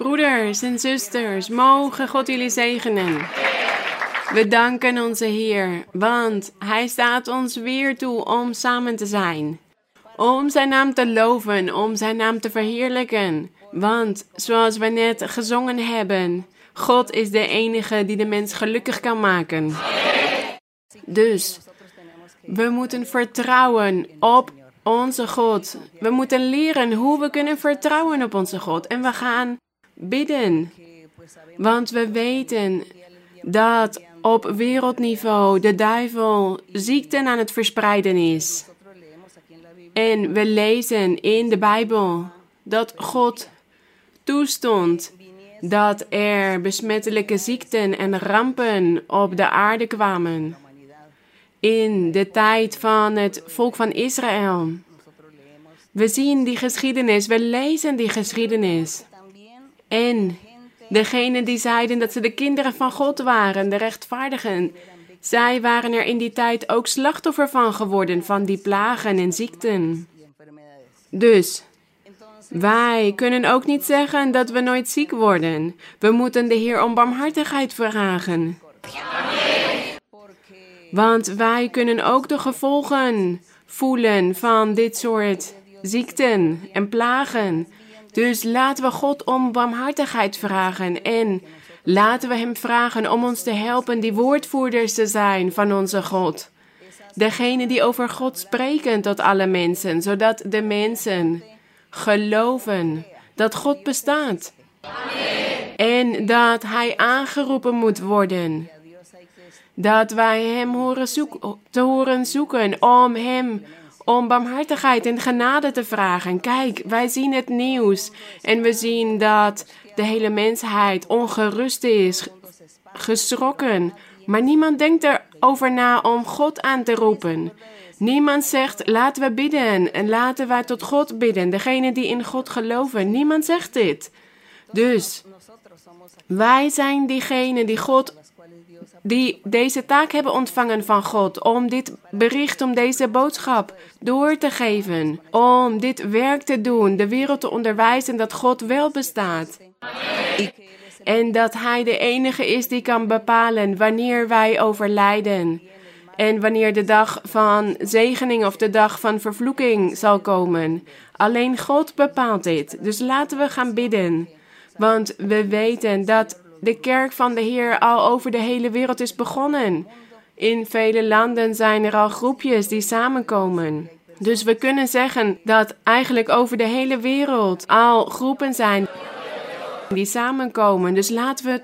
Broeders en zusters, mogen God jullie zegenen. We danken onze Heer, want Hij staat ons weer toe om samen te zijn. Om Zijn naam te loven, om Zijn naam te verheerlijken. Want, zoals we net gezongen hebben, God is de enige die de mens gelukkig kan maken. Dus, we moeten vertrouwen op onze God. We moeten leren hoe we kunnen vertrouwen op onze God. En we gaan bidden. Want we weten dat op wereldniveau de duivel ziekten aan het verspreiden is. En we lezen in de Bijbel dat God toestond dat er besmettelijke ziekten en rampen op de aarde kwamen. In de tijd van het volk van Israël. We zien die geschiedenis, we lezen die geschiedenis. En degenen die zeiden dat ze de kinderen van God waren, de rechtvaardigen, zij waren er in die tijd ook slachtoffer van geworden, van die plagen en ziekten. Dus wij kunnen ook niet zeggen dat we nooit ziek worden. We moeten de Heer om barmhartigheid vragen. Want wij kunnen ook de gevolgen voelen van dit soort ziekten en plagen. Dus laten we God om barmhartigheid vragen en laten we Hem vragen om ons te helpen die woordvoerders te zijn van onze God. Degene die over God spreken tot alle mensen, zodat de mensen geloven dat God bestaat. Amen. En dat Hij aangeroepen moet worden. Dat wij Hem horen te horen zoeken om Hem om barmhartigheid en genade te vragen. Kijk, wij zien het nieuws en we zien dat de hele mensheid ongerust is, geschrokken. Maar niemand denkt erover na om God aan te roepen. Niemand zegt, laten we bidden en laten wij tot God bidden. Degene die in God geloven, niemand zegt dit. Dus wij zijn diegenen die God die deze taak hebben ontvangen van God om dit bericht, om deze boodschap door te geven, om dit werk te doen, de wereld te onderwijzen dat God wel bestaat. En dat Hij de enige is die kan bepalen wanneer wij overlijden. En wanneer de dag van zegening of de dag van vervloeking zal komen. Alleen God bepaalt dit. Dus laten we gaan bidden. Want we weten dat de kerk van de Heer al over de hele wereld is begonnen. In vele landen zijn er al groepjes die samenkomen. Dus we kunnen zeggen dat eigenlijk over de hele wereld al groepen zijn die samenkomen. Dus laten we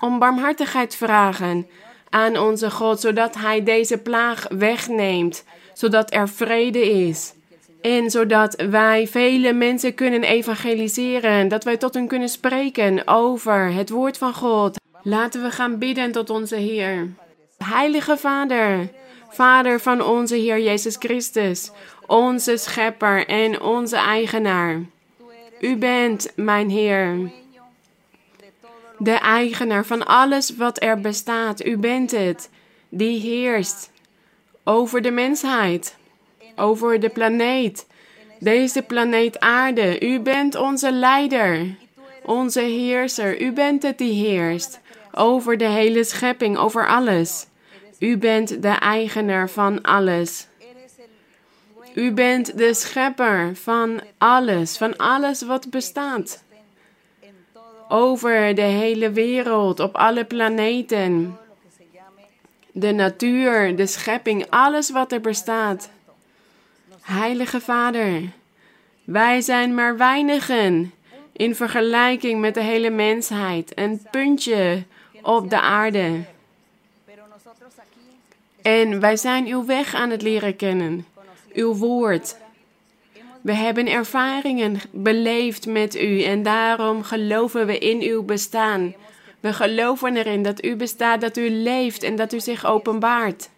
om barmhartigheid vragen aan onze God, zodat Hij deze plaag wegneemt, zodat er vrede is. En zodat wij vele mensen kunnen evangeliseren, dat wij tot hen kunnen spreken over het woord van God. Laten we gaan bidden tot onze Heer. Heilige Vader, Vader van onze Heer Jezus Christus, onze Schepper en onze Eigenaar. U bent mijn Heer, de eigenaar van alles wat er bestaat. U bent het, die heerst over de mensheid over de planeet, deze planeet Aarde. U bent onze leider, onze heerser. U bent het die heerst over de hele schepping, over alles. U bent de eigenaar van alles. U bent de schepper van alles, van alles wat bestaat. Over de hele wereld, op alle planeten. De natuur, de schepping, alles wat er bestaat. Heilige Vader, wij zijn maar weinigen in vergelijking met de hele mensheid, een puntje op de aarde. En wij zijn uw weg aan het leren kennen, uw woord. We hebben ervaringen beleefd met u en daarom geloven we in uw bestaan. We geloven erin dat u bestaat, dat u leeft en dat u zich openbaart.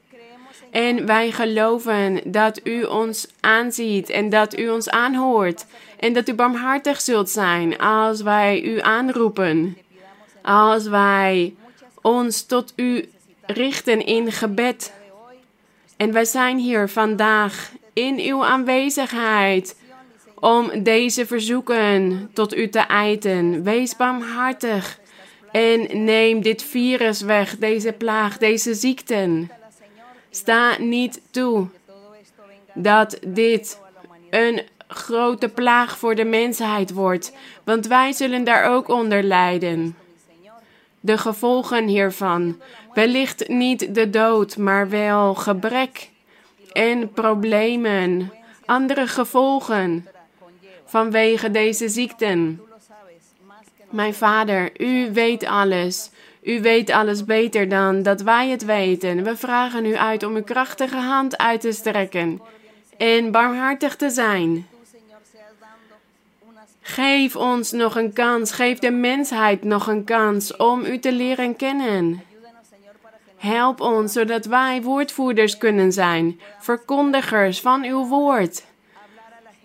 En wij geloven dat u ons aanziet en dat u ons aanhoort. En dat u barmhartig zult zijn als wij u aanroepen. Als wij ons tot u richten in gebed. En wij zijn hier vandaag in uw aanwezigheid om deze verzoeken tot u te eiten. Wees barmhartig en neem dit virus weg, deze plaag, deze ziekten. Sta niet toe dat dit een grote plaag voor de mensheid wordt, want wij zullen daar ook onder lijden. De gevolgen hiervan, wellicht niet de dood, maar wel gebrek en problemen, andere gevolgen vanwege deze ziekten. Mijn vader, u weet alles. U weet alles beter dan dat wij het weten. We vragen u uit om uw krachtige hand uit te strekken en barmhartig te zijn. Geef ons nog een kans, geef de mensheid nog een kans om u te leren kennen. Help ons zodat wij woordvoerders kunnen zijn, verkondigers van uw woord.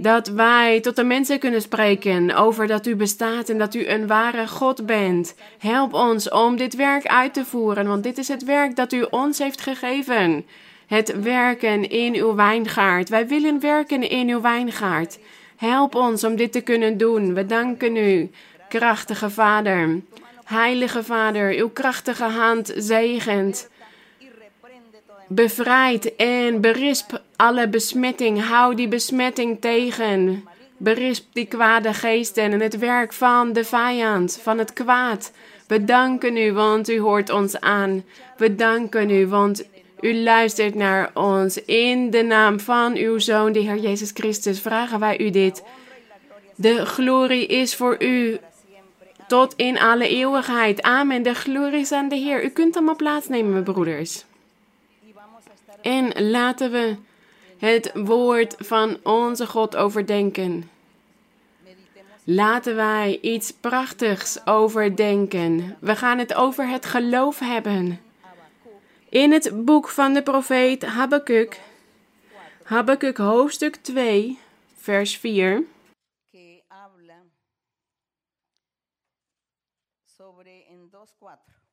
Dat wij tot de mensen kunnen spreken over dat u bestaat en dat u een ware God bent. Help ons om dit werk uit te voeren, want dit is het werk dat u ons heeft gegeven. Het werken in uw wijngaard. Wij willen werken in uw wijngaard. Help ons om dit te kunnen doen. We danken u, krachtige Vader. Heilige Vader, uw krachtige hand zegent. Bevrijd en berisp alle besmetting. Hou die besmetting tegen. Berisp die kwade geesten en het werk van de vijand, van het kwaad. We danken u, want u hoort ons aan. We danken u, want u luistert naar ons. In de naam van uw Zoon, de Heer Jezus Christus, vragen wij u dit. De glorie is voor u tot in alle eeuwigheid. Amen. De glorie is aan de Heer. U kunt allemaal plaatsnemen, mijn broeders. En laten we het woord van onze God overdenken. Laten wij iets prachtigs overdenken. We gaan het over het geloof hebben. In het boek van de profeet Habakkuk, Habakkuk hoofdstuk 2, vers 4.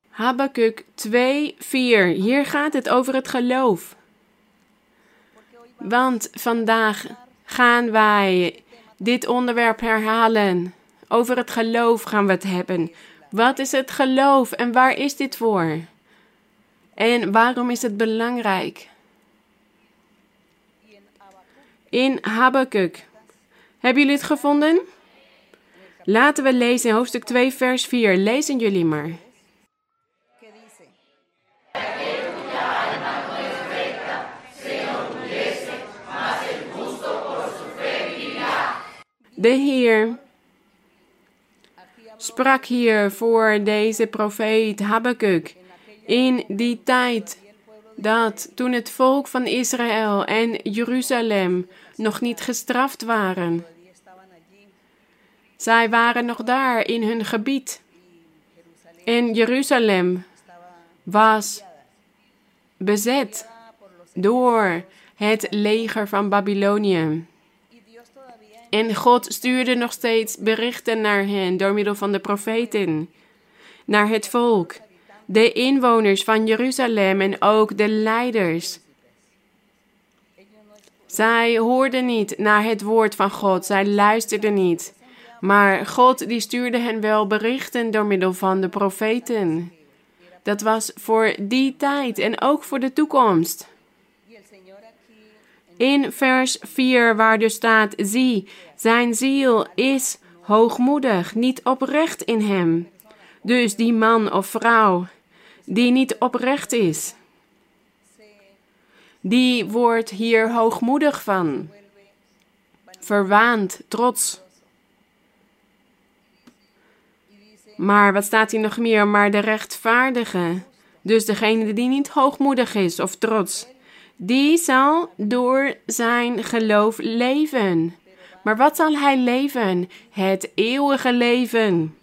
Habakkuk 2, 4. Hier gaat het over het geloof. Want vandaag gaan wij dit onderwerp herhalen. Over het geloof gaan we het hebben. Wat is het geloof en waar is dit voor? En waarom is het belangrijk? In Habakkuk. Hebben jullie het gevonden? Laten we lezen in hoofdstuk 2, vers 4. Lezen jullie maar. De Heer sprak hier voor deze profeet Habakkuk in die tijd dat toen het volk van Israël en Jeruzalem nog niet gestraft waren. Zij waren nog daar in hun gebied. En Jeruzalem was bezet door het leger van Babylonië. En God stuurde nog steeds berichten naar hen door middel van de profeten, naar het volk, de inwoners van Jeruzalem en ook de leiders. Zij hoorden niet naar het woord van God, zij luisterden niet. Maar God die stuurde hen wel berichten door middel van de profeten. Dat was voor die tijd en ook voor de toekomst. In vers 4, waar dus staat: Zie, zijn ziel is hoogmoedig, niet oprecht in hem. Dus die man of vrouw die niet oprecht is, die wordt hier hoogmoedig van, verwaand, trots. Maar wat staat hier nog meer? Maar de rechtvaardige, dus degene die niet hoogmoedig is of trots, die zal door zijn geloof leven. Maar wat zal hij leven? Het eeuwige leven.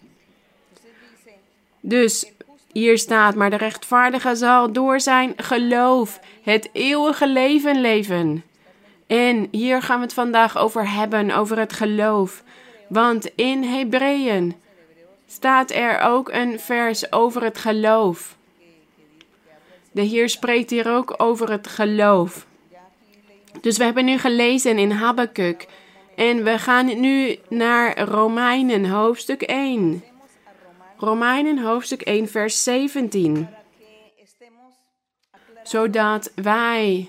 Dus hier staat, maar de rechtvaardige zal door zijn geloof het eeuwige leven leven. En hier gaan we het vandaag over hebben, over het geloof. Want in Hebreeën staat er ook een vers over het geloof. De Heer spreekt hier ook over het geloof. Dus we hebben nu gelezen in Habakkuk En we gaan nu naar Romeinen hoofdstuk 1. Romeinen hoofdstuk 1 vers 17. Zodat wij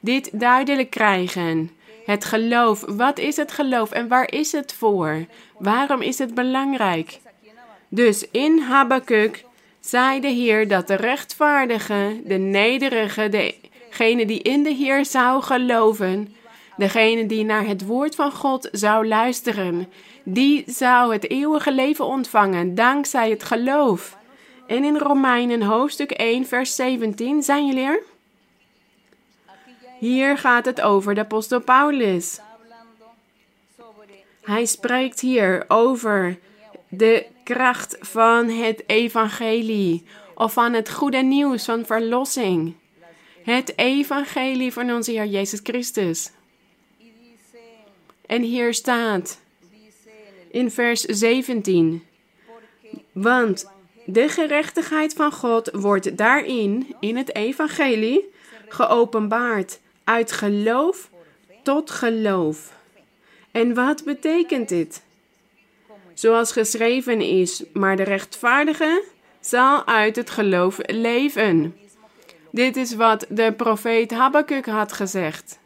dit duidelijk krijgen. Het geloof. Wat is het geloof en waar is het voor? Waarom is het belangrijk? Dus in Habakkuk zei de Heer dat de rechtvaardige, de nederige, degene die in de Heer zou geloven, degene die naar het woord van God zou luisteren, die zou het eeuwige leven ontvangen dankzij het geloof. En in Romeinen hoofdstuk 1, vers 17, zijn jullie er? Hier gaat het over de apostel Paulus. Hij spreekt hier over de kracht van het evangelie of van het goede nieuws van verlossing. Het evangelie van onze Heer Jezus Christus. En hier staat in vers 17: Want de gerechtigheid van God wordt daarin, in het evangelie, geopenbaard uit geloof tot geloof. En wat betekent dit? Zoals geschreven is, maar de rechtvaardige zal uit het geloof leven. Dit is wat de profeet Habakkuk had gezegd.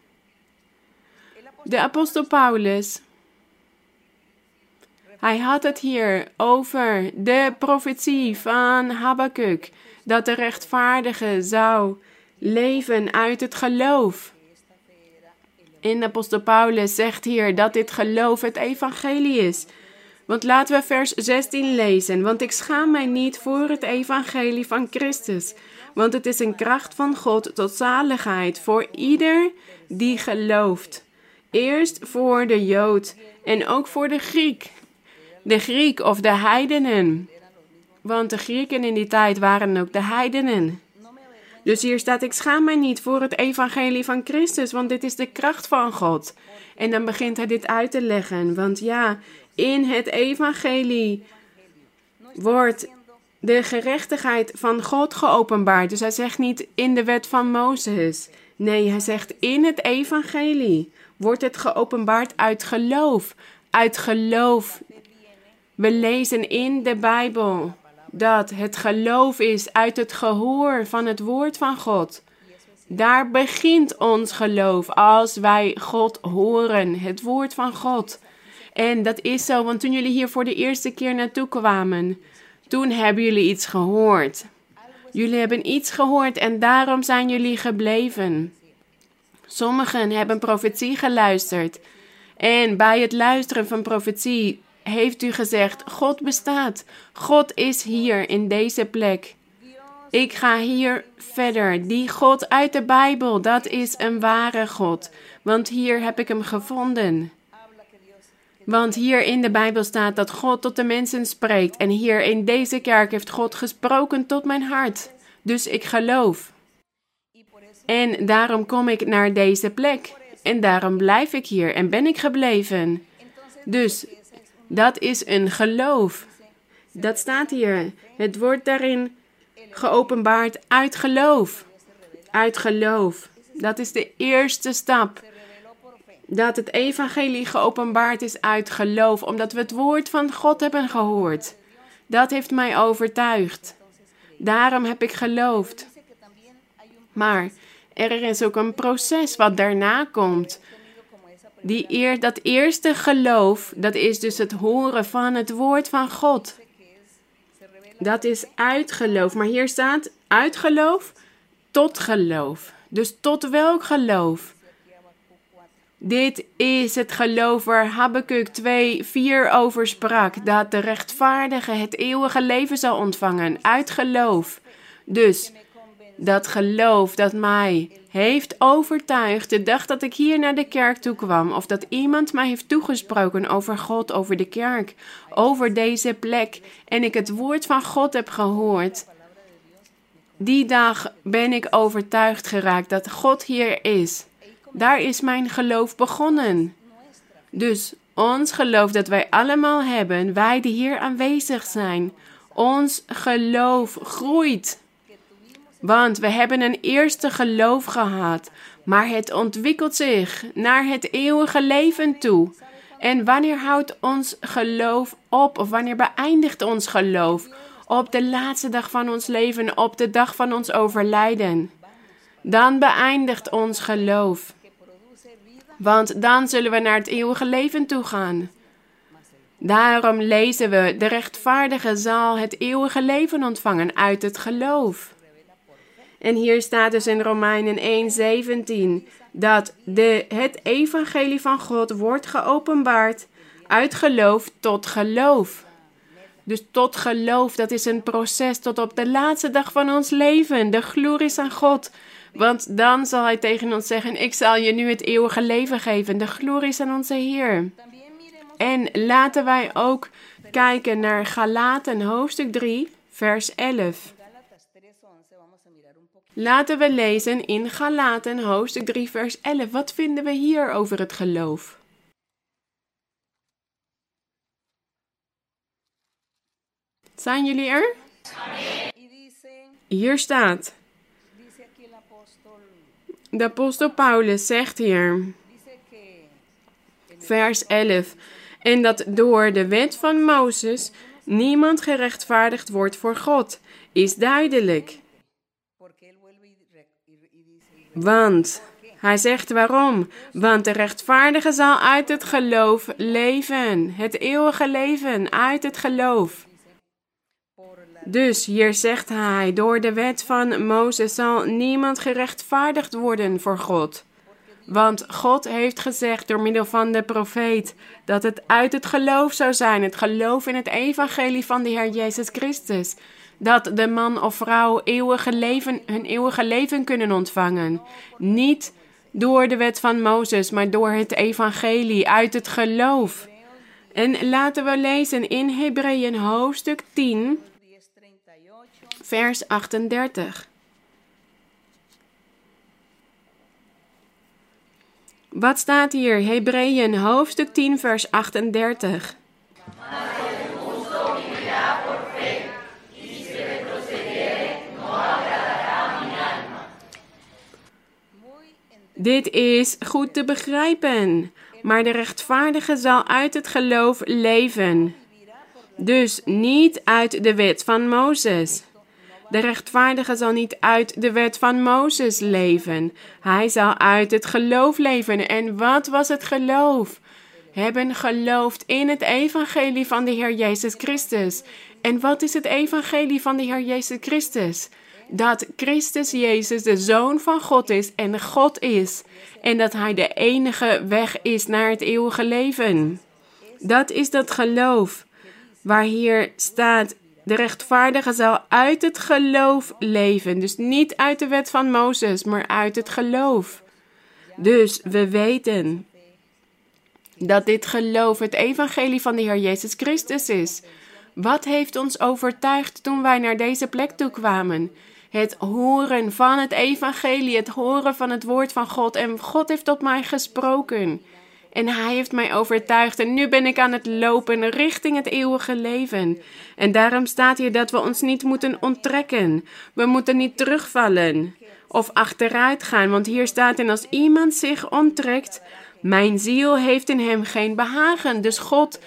De apostel Paulus, hij had het hier over de profetie van Habakkuk, dat de rechtvaardige zou leven uit het geloof. In apostel Paulus zegt hier dat dit geloof het evangelie is. Want laten we vers 16 lezen. Want ik schaam mij niet voor het evangelie van Christus. Want het is een kracht van God tot zaligheid voor ieder die gelooft. Eerst voor de Jood en ook voor de Griek. De Griek of de heidenen. Want de Grieken in die tijd waren ook de heidenen. Dus hier staat: Ik schaam mij niet voor het evangelie van Christus, want dit is de kracht van God. En dan begint hij dit uit te leggen. Want ja, in het evangelie wordt de gerechtigheid van God geopenbaard. Dus hij zegt niet in de wet van Mozes. Nee, hij zegt in het evangelie wordt het geopenbaard uit geloof. Uit geloof. We lezen in de Bijbel dat het geloof is uit het gehoor van het woord van God. Daar begint ons geloof als wij God horen, het woord van God. En dat is zo, want toen jullie hier voor de eerste keer naartoe kwamen, toen hebben jullie iets gehoord. Jullie hebben iets gehoord en daarom zijn jullie gebleven. Sommigen hebben profetie geluisterd. En bij het luisteren van profetie heeft u gezegd: God bestaat. God is hier in deze plek. Ik ga hier verder. Die God uit de Bijbel, dat is een ware God. Want hier heb ik hem gevonden. Want hier in de Bijbel staat dat God tot de mensen spreekt. En hier in deze kerk heeft God gesproken tot mijn hart. Dus ik geloof. En daarom kom ik naar deze plek. En daarom blijf ik hier en ben ik gebleven. Dus dat is een geloof. Dat staat hier. Het wordt daarin geopenbaard uit geloof. Uit geloof. Dat is de eerste stap. Dat het evangelie geopenbaard is uit geloof, omdat we het woord van God hebben gehoord. Dat heeft mij overtuigd. Daarom heb ik geloofd. Maar er is ook een proces wat daarna komt. Die eer, dat eerste geloof, dat is dus het horen van het woord van God. Dat is uitgeloof. Maar hier staat uitgeloof tot geloof. Dus tot welk geloof? Dit is het geloof waar Habakkuk 2, 4 over sprak. Dat de rechtvaardige het eeuwige leven zal ontvangen. Uit geloof. Dus dat geloof dat mij heeft overtuigd de dag dat ik hier naar de kerk toe kwam, of dat iemand mij heeft toegesproken over God, over de kerk, over deze plek, en ik het woord van God heb gehoord. Die dag ben ik overtuigd geraakt dat God hier is. Daar is mijn geloof begonnen. Dus ons geloof dat wij allemaal hebben, wij die hier aanwezig zijn, ons geloof groeit. Want we hebben een eerste geloof gehad. Maar het ontwikkelt zich naar het eeuwige leven toe. En wanneer houdt ons geloof op? Of wanneer beëindigt ons geloof? Op de laatste dag van ons leven, op de dag van ons overlijden. Dan beëindigt ons geloof. Want dan zullen we naar het eeuwige leven toe gaan. Daarom lezen we: De rechtvaardige zal het eeuwige leven ontvangen uit het geloof. En hier staat dus in Romeinen 1:17 dat de, het evangelie van God wordt geopenbaard uit geloof tot geloof. Dus tot geloof, dat is een proces tot op de laatste dag van ons leven. De glorie is aan God. Want dan zal hij tegen ons zeggen: Ik zal je nu het eeuwige leven geven. De glorie is aan onze Heer. En laten wij ook kijken naar Galaten hoofdstuk 3, vers 11. Laten we lezen in Galaten hoofdstuk 3 vers 11. Wat vinden we hier over het geloof? Zijn jullie er? Hier staat. De apostel Paulus zegt hier. Vers 11. En dat door de wet van Mozes niemand gerechtvaardigd wordt voor God, is duidelijk. Want, hij zegt waarom? Want de rechtvaardige zal uit het geloof leven. Het eeuwige leven uit het geloof. Dus hier zegt hij, door de wet van Mozes zal niemand gerechtvaardigd worden voor God. Want God heeft gezegd door middel van de profeet dat het uit het geloof zou zijn, het geloof in het evangelie van de Heer Jezus Christus dat de man of vrouw eeuwige leven, hun eeuwige leven kunnen ontvangen. Niet door de wet van Mozes, maar door het evangelie, uit het geloof. En laten we lezen in Hebreeën hoofdstuk 10, vers 38. Wat staat hier? Hebreeën hoofdstuk 10, vers 38. Dit is goed te begrijpen, maar de rechtvaardige zal uit het geloof leven. Dus niet uit de wet van Mozes. De rechtvaardige zal niet uit de wet van Mozes leven. Hij zal uit het geloof leven. En wat was het geloof? Hebben geloofd in het evangelie van de Heer Jezus Christus. En wat is het evangelie van de Heer Jezus Christus? Dat Christus Jezus de Zoon van God is en God is. En dat Hij de enige weg is naar het eeuwige leven. Dat is dat geloof. Waar hier staat, de rechtvaardige zal uit het geloof leven. Dus niet uit de wet van Mozes, maar uit het geloof. Dus we weten dat dit geloof het evangelie van de Heer Jezus Christus is. Wat heeft ons overtuigd toen wij naar deze plek toe kwamen? Het horen van het evangelie, het horen van het woord van God. En God heeft tot mij gesproken. En hij heeft mij overtuigd. En nu ben ik aan het lopen richting het eeuwige leven. En daarom staat hier dat we ons niet moeten onttrekken. We moeten niet terugvallen of achteruit gaan. Want hier staat: En als iemand zich onttrekt, mijn ziel heeft in hem geen behagen. Dus God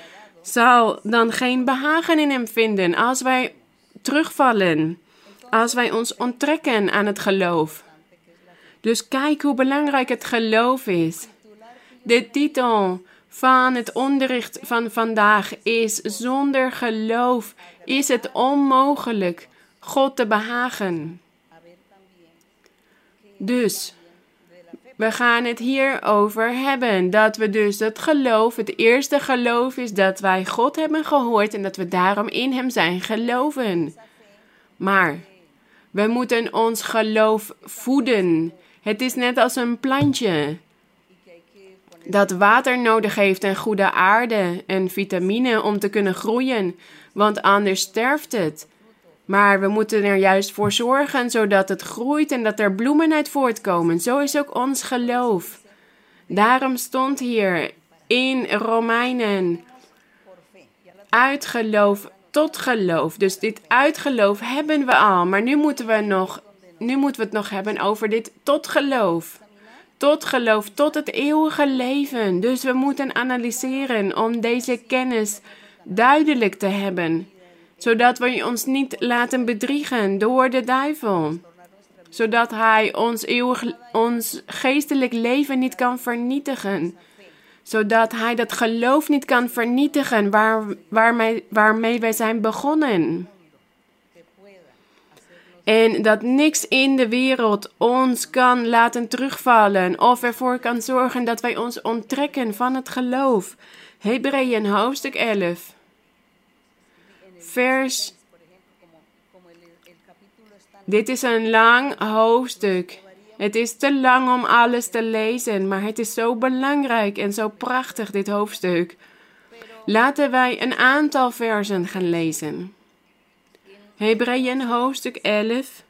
zal dan geen behagen in hem vinden als wij terugvallen als wij ons onttrekken aan het geloof. Dus kijk hoe belangrijk het geloof is. De titel van het onderricht van vandaag is: Zonder geloof is het onmogelijk God te behagen. Dus we gaan het hier over hebben. Dat we dus het geloof, het eerste geloof is dat wij God hebben gehoord en dat we daarom in Hem zijn geloven. Maar we moeten ons geloof voeden. Het is net als een plantje dat water nodig heeft en goede aarde en vitamine om te kunnen groeien, want anders sterft het. Maar we moeten er juist voor zorgen zodat het groeit en dat er bloemen uit voortkomen. Zo is ook ons geloof. Daarom stond hier in Romeinen: uit geloof tot geloof. Dus dit uitgeloof hebben we al, maar nu moeten we nog nu moeten we het nog hebben over dit tot geloof. tot geloof, tot het eeuwige leven. Dus we moeten analyseren om deze kennis duidelijk te hebben, zodat we ons niet laten bedriegen door de duivel, zodat hij ons, eeuwig, ons geestelijk leven niet kan vernietigen, zodat hij dat geloof niet kan vernietigen waar, waarmee, waarmee wij zijn begonnen. En dat niks in de wereld ons kan laten terugvallen of ervoor kan zorgen dat wij ons onttrekken van het geloof. Hebreeën hoofdstuk 11. Vers. Dit is een lang hoofdstuk. Het is te lang om alles te lezen, maar het is zo belangrijk en zo prachtig, dit hoofdstuk. Laten wij een aantal versen gaan lezen. Hebreeën hoofdstuk 11,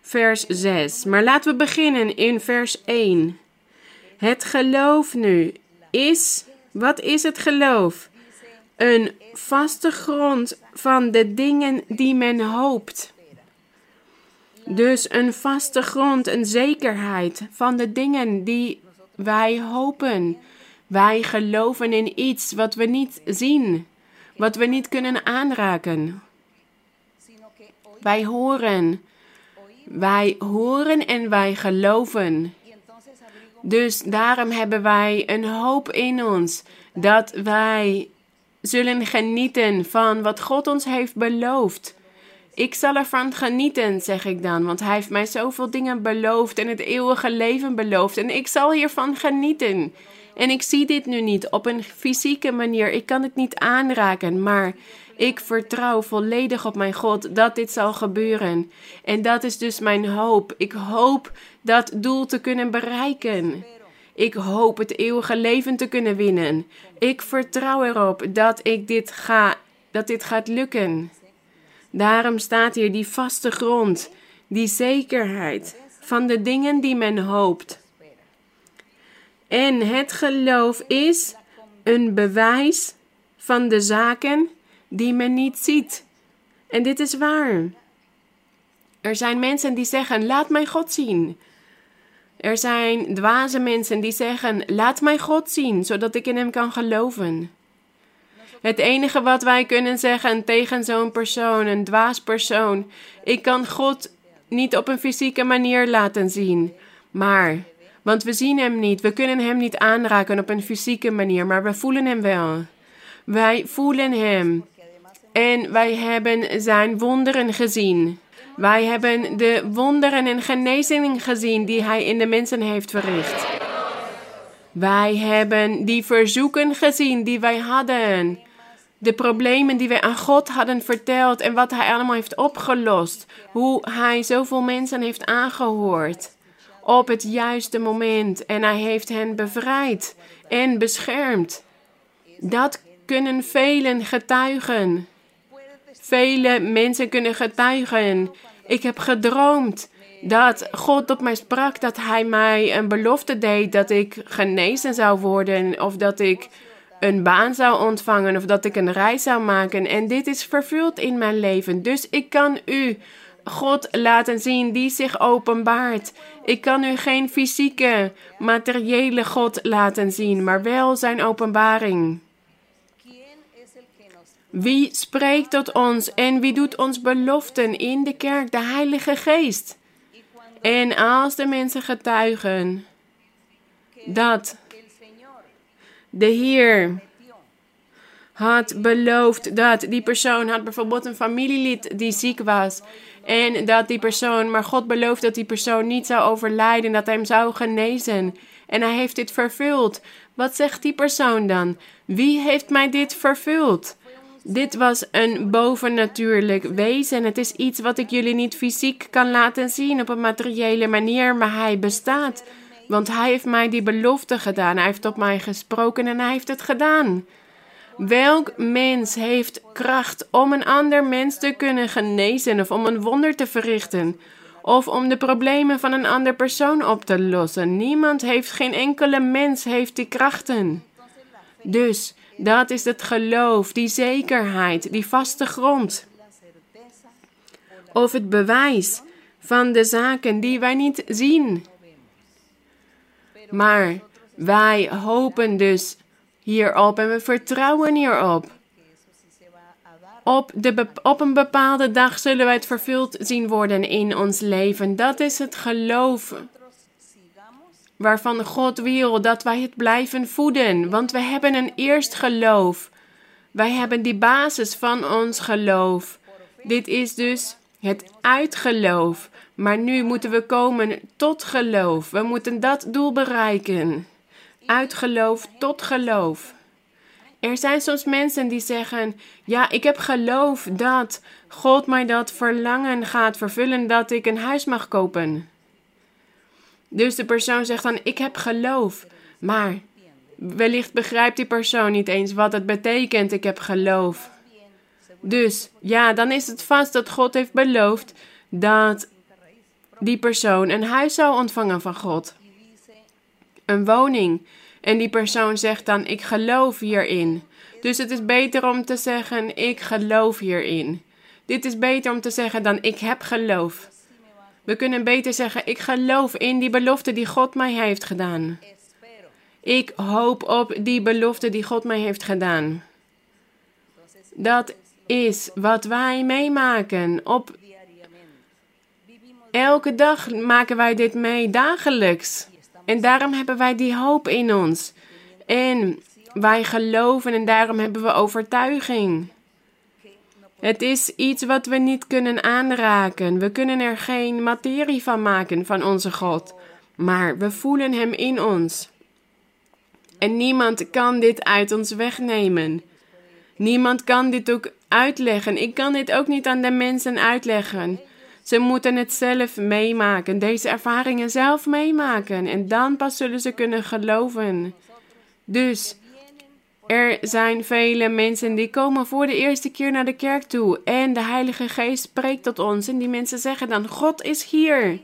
vers 6. Maar laten we beginnen in vers 1. Het geloof nu is, wat is het geloof? Een vaste grond van de dingen die men hoopt. Dus een vaste grond, een zekerheid van de dingen die wij hopen. Wij geloven in iets wat we niet zien, wat we niet kunnen aanraken. Wij horen. Wij horen en wij geloven. Dus daarom hebben wij een hoop in ons dat wij zullen genieten van wat God ons heeft beloofd. Ik zal ervan genieten, zeg ik dan, want Hij heeft mij zoveel dingen beloofd en het eeuwige leven beloofd. En ik zal hiervan genieten. En ik zie dit nu niet op een fysieke manier. Ik kan het niet aanraken, maar ik vertrouw volledig op mijn God dat dit zal gebeuren. En dat is dus mijn hoop. Ik hoop dat doel te kunnen bereiken. Ik hoop het eeuwige leven te kunnen winnen. Ik vertrouw erop dat ik dit ga, dat dit gaat lukken. Daarom staat hier die vaste grond, die zekerheid van de dingen die men hoopt. En het geloof is een bewijs van de zaken die men niet ziet. En dit is waar. Er zijn mensen die zeggen: Laat mij God zien. Er zijn dwaze mensen die zeggen: Laat mij God zien, zodat ik in Hem kan geloven. Het enige wat wij kunnen zeggen tegen zo'n persoon, een dwaas persoon, ik kan God niet op een fysieke manier laten zien. Maar, want we zien Hem niet, we kunnen Hem niet aanraken op een fysieke manier, maar we voelen Hem wel. Wij voelen Hem. En wij hebben Zijn wonderen gezien. Wij hebben de wonderen en genezingen gezien die Hij in de mensen heeft verricht. Wij hebben die verzoeken gezien die wij hadden. De problemen die wij aan God hadden verteld en wat Hij allemaal heeft opgelost. Hoe Hij zoveel mensen heeft aangehoord op het juiste moment en Hij heeft hen bevrijd en beschermd. Dat kunnen velen getuigen. Vele mensen kunnen getuigen. Ik heb gedroomd dat God op mij sprak, dat Hij mij een belofte deed dat ik genezen zou worden of dat ik een baan zou ontvangen of dat ik een reis zou maken. En dit is vervuld in mijn leven. Dus ik kan u God laten zien die zich openbaart. Ik kan u geen fysieke, materiële God laten zien, maar wel zijn openbaring. Wie spreekt tot ons en wie doet ons beloften in de kerk? De Heilige Geest. En als de mensen getuigen dat de Heer had beloofd dat die persoon had bijvoorbeeld een familielid die ziek was. En dat die persoon, maar God belooft dat die persoon niet zou overlijden, dat hij hem zou genezen. En hij heeft dit vervuld. Wat zegt die persoon dan? Wie heeft mij dit vervuld? Dit was een bovennatuurlijk wezen. Het is iets wat ik jullie niet fysiek kan laten zien op een materiële manier, maar hij bestaat. Want hij heeft mij die belofte gedaan. Hij heeft op mij gesproken en hij heeft het gedaan. Welk mens heeft kracht om een ander mens te kunnen genezen of om een wonder te verrichten? Of om de problemen van een ander persoon op te lossen? Niemand heeft, geen enkele mens heeft die krachten. Dus dat is het geloof, die zekerheid, die vaste grond. Of het bewijs van de zaken die wij niet zien. Maar wij hopen dus hierop en we vertrouwen hierop. Op, de, op een bepaalde dag zullen wij het vervuld zien worden in ons leven. Dat is het geloof waarvan God wil dat wij het blijven voeden. Want we hebben een eerst geloof. Wij hebben die basis van ons geloof. Dit is dus het uitgeloof. Maar nu moeten we komen tot geloof. We moeten dat doel bereiken. Uit geloof tot geloof. Er zijn soms mensen die zeggen: Ja, ik heb geloof dat God mij dat verlangen gaat vervullen dat ik een huis mag kopen. Dus de persoon zegt dan: Ik heb geloof. Maar wellicht begrijpt die persoon niet eens wat het betekent: Ik heb geloof. Dus ja, dan is het vast dat God heeft beloofd dat die persoon een huis zou ontvangen van God. Een woning. En die persoon zegt dan: Ik geloof hierin. Dus het is beter om te zeggen: Ik geloof hierin. Dit is beter om te zeggen dan: Ik heb geloof. We kunnen beter zeggen: Ik geloof in die belofte die God mij heeft gedaan. Ik hoop op die belofte die God mij heeft gedaan. Dat is wat wij meemaken. Op elke dag maken wij dit mee dagelijks. En daarom hebben wij die hoop in ons. En wij geloven en daarom hebben we overtuiging. Het is iets wat we niet kunnen aanraken. We kunnen er geen materie van maken van onze God. Maar we voelen Hem in ons. En niemand kan dit uit ons wegnemen. Niemand kan dit ook uitleggen. Ik kan dit ook niet aan de mensen uitleggen. Ze moeten het zelf meemaken, deze ervaringen zelf meemaken. En dan pas zullen ze kunnen geloven. Dus er zijn vele mensen die komen voor de eerste keer naar de kerk toe. En de Heilige Geest spreekt tot ons. En die mensen zeggen dan: God is hier.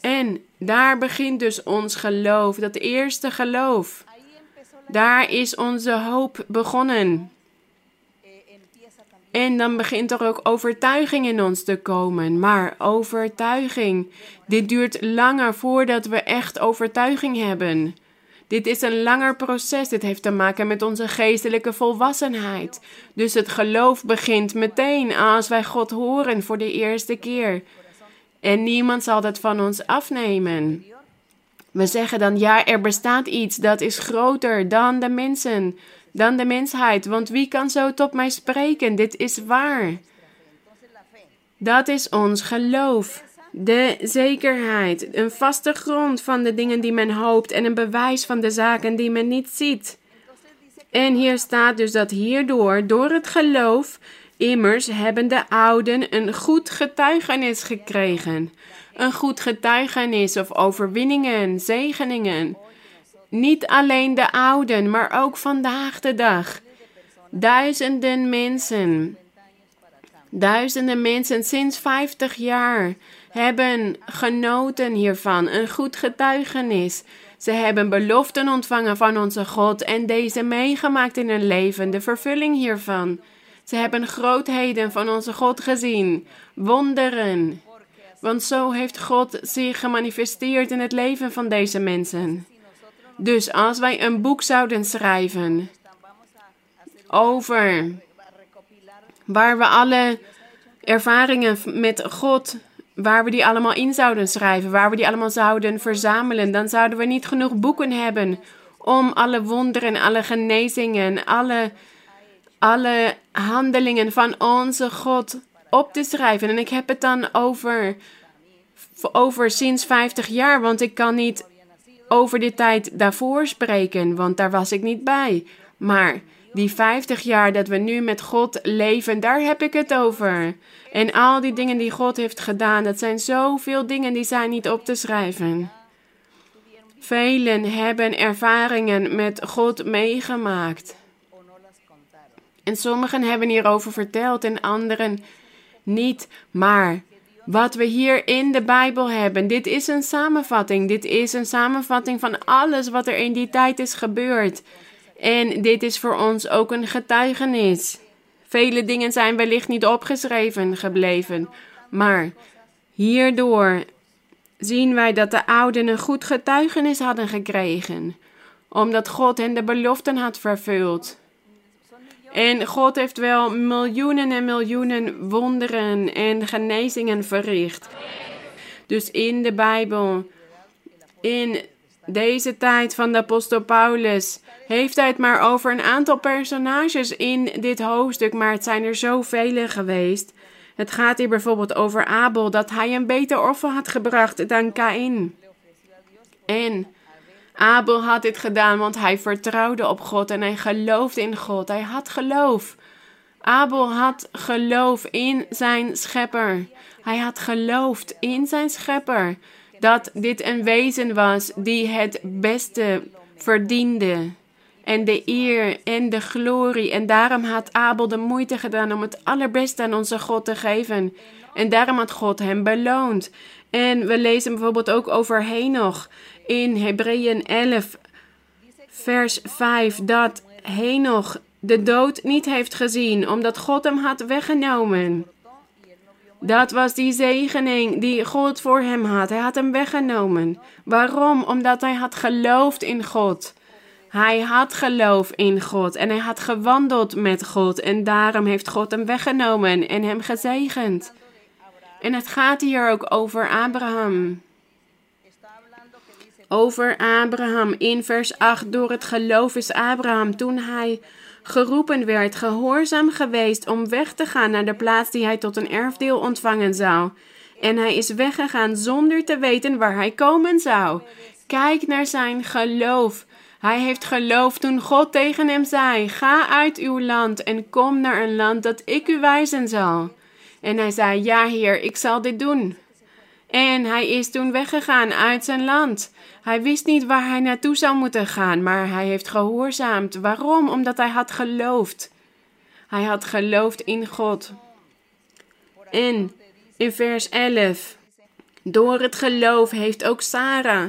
En daar begint dus ons geloof, dat eerste geloof. Daar is onze hoop begonnen. En dan begint er ook overtuiging in ons te komen. Maar overtuiging, dit duurt langer voordat we echt overtuiging hebben. Dit is een langer proces. Dit heeft te maken met onze geestelijke volwassenheid. Dus het geloof begint meteen als wij God horen voor de eerste keer. En niemand zal dat van ons afnemen. We zeggen dan ja, er bestaat iets dat is groter dan de mensen, dan de mensheid. Want wie kan zo tot mij spreken? Dit is waar. Dat is ons geloof. De zekerheid, een vaste grond van de dingen die men hoopt en een bewijs van de zaken die men niet ziet. En hier staat dus dat hierdoor, door het geloof, immers hebben de ouden een goed getuigenis gekregen. Een goed getuigenis of overwinningen, zegeningen. Niet alleen de ouden, maar ook vandaag de dag. Duizenden mensen. Duizenden mensen sinds 50 jaar hebben genoten hiervan, een goed getuigenis. Ze hebben beloften ontvangen van onze God en deze meegemaakt in hun leven, de vervulling hiervan. Ze hebben grootheden van onze God gezien, wonderen. Want zo heeft God zich gemanifesteerd in het leven van deze mensen. Dus als wij een boek zouden schrijven over waar we alle ervaringen met God waar we die allemaal in zouden schrijven, waar we die allemaal zouden verzamelen, dan zouden we niet genoeg boeken hebben om alle wonderen, alle genezingen, alle, alle handelingen van onze God op te schrijven. En ik heb het dan over, over sinds 50 jaar, want ik kan niet over de tijd daarvoor spreken, want daar was ik niet bij. Maar die 50 jaar dat we nu met God leven, daar heb ik het over. En al die dingen die God heeft gedaan, dat zijn zoveel dingen die zijn niet op te schrijven. Velen hebben ervaringen met God meegemaakt. En sommigen hebben hierover verteld en anderen niet. Maar wat we hier in de Bijbel hebben, dit is een samenvatting. Dit is een samenvatting van alles wat er in die tijd is gebeurd. En dit is voor ons ook een getuigenis. Vele dingen zijn wellicht niet opgeschreven gebleven, maar hierdoor zien wij dat de ouden een goed getuigenis hadden gekregen, omdat God hen de beloften had vervuld. En God heeft wel miljoenen en miljoenen wonderen en genezingen verricht. Dus in de Bijbel, in deze tijd van de apostel Paulus, heeft hij het maar over een aantal personages in dit hoofdstuk, maar het zijn er zoveel geweest. Het gaat hier bijvoorbeeld over Abel, dat hij een beter offer had gebracht dan Kain. En Abel had dit gedaan, want hij vertrouwde op God en hij geloofde in God. Hij had geloof. Abel had geloof in zijn schepper. Hij had geloofd in zijn schepper dat dit een wezen was die het beste verdiende. En de eer en de glorie. En daarom had Abel de moeite gedaan om het allerbeste aan onze God te geven. En daarom had God hem beloond. En we lezen bijvoorbeeld ook over Henoch in Hebreeën 11, vers 5, dat Henoch de dood niet heeft gezien, omdat God hem had weggenomen. Dat was die zegening die God voor hem had. Hij had hem weggenomen. Waarom? Omdat hij had geloofd in God. Hij had geloof in God en hij had gewandeld met God en daarom heeft God hem weggenomen en hem gezegend. En het gaat hier ook over Abraham. Over Abraham in vers 8. Door het geloof is Abraham toen hij geroepen werd, gehoorzaam geweest om weg te gaan naar de plaats die hij tot een erfdeel ontvangen zou. En hij is weggegaan zonder te weten waar hij komen zou. Kijk naar zijn geloof. Hij heeft geloofd toen God tegen hem zei: Ga uit uw land en kom naar een land dat ik u wijzen zal. En hij zei: Ja, Heer, ik zal dit doen. En hij is toen weggegaan uit zijn land. Hij wist niet waar hij naartoe zou moeten gaan, maar hij heeft gehoorzaamd. Waarom? Omdat hij had geloofd. Hij had geloofd in God. En in vers 11. Door het geloof heeft ook Sarah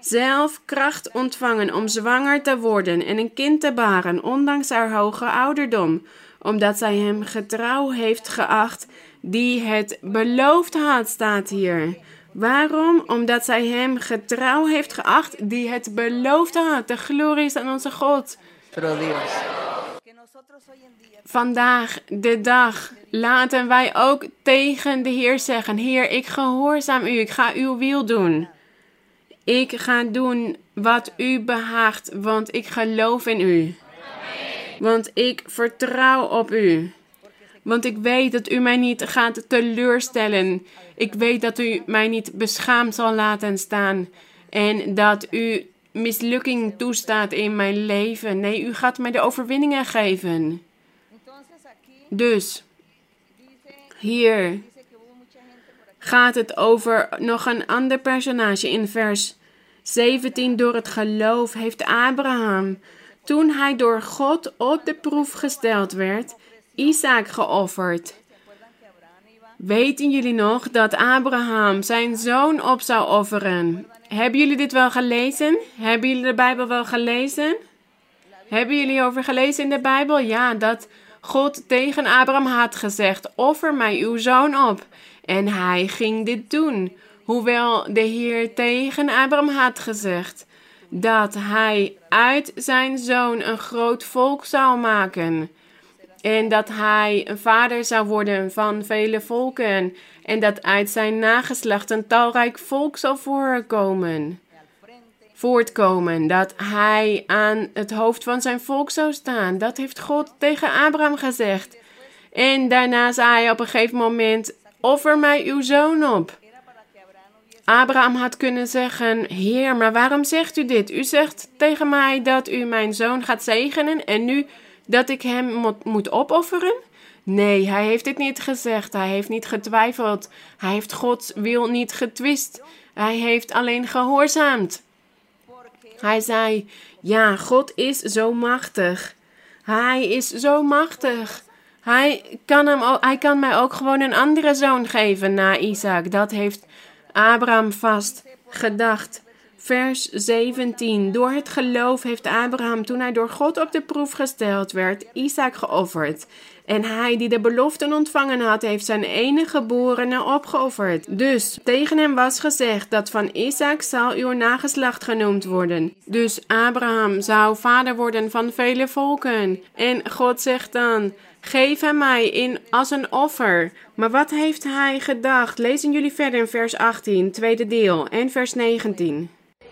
zelf kracht ontvangen om zwanger te worden en een kind te baren, ondanks haar hoge ouderdom, omdat zij hem getrouw heeft geacht die het beloofd had, staat hier. Waarom? Omdat zij hem getrouw heeft geacht die het beloofd had. De glorie is aan onze God. Vandaag, de dag, laten wij ook tegen de Heer zeggen: Heer, ik gehoorzaam u, ik ga uw wil doen. Ik ga doen wat u behaagt, want ik geloof in u. Want ik vertrouw op u. Want ik weet dat u mij niet gaat teleurstellen. Ik weet dat u mij niet beschaamd zal laten staan. En dat u mislukking toestaat in mijn leven. Nee, u gaat mij de overwinningen geven. Dus, hier gaat het over nog een ander personage in vers 17. Door het geloof heeft Abraham, toen hij door God op de proef gesteld werd, Isaac geofferd. Weten jullie nog dat Abraham zijn zoon op zou offeren? Hebben jullie dit wel gelezen? Hebben jullie de Bijbel wel gelezen? Hebben jullie over gelezen in de Bijbel? Ja, dat God tegen Abraham had gezegd: Offer mij uw zoon op. En hij ging dit doen. Hoewel de Heer tegen Abraham had gezegd dat hij uit zijn zoon een groot volk zou maken. En dat hij een vader zou worden van vele volken. En dat uit zijn nageslacht een talrijk volk zal voorkomen. Voortkomen. Dat hij aan het hoofd van zijn volk zou staan. Dat heeft God tegen Abraham gezegd. En daarna zei hij op een gegeven moment: Offer mij uw zoon op. Abraham had kunnen zeggen: Heer, maar waarom zegt u dit? U zegt tegen mij dat u mijn zoon gaat zegenen en nu dat ik hem moet opofferen? Nee, hij heeft dit niet gezegd. Hij heeft niet getwijfeld. Hij heeft Gods wil niet getwist. Hij heeft alleen gehoorzaamd. Hij zei: Ja, God is zo machtig. Hij is zo machtig. Hij kan, hem, hij kan mij ook gewoon een andere zoon geven na Isaac. Dat heeft Abraham vast gedacht. Vers 17. Door het geloof heeft Abraham, toen hij door God op de proef gesteld werd, Isaac geofferd. En hij die de beloften ontvangen had, heeft zijn enige geborene opgeofferd. Dus tegen hem was gezegd dat van Isaac zal uw nageslacht genoemd worden. Dus Abraham zou vader worden van vele volken. En God zegt dan, geef hem mij in als een offer. Maar wat heeft hij gedacht? Lezen jullie verder in vers 18, tweede deel, en vers 19.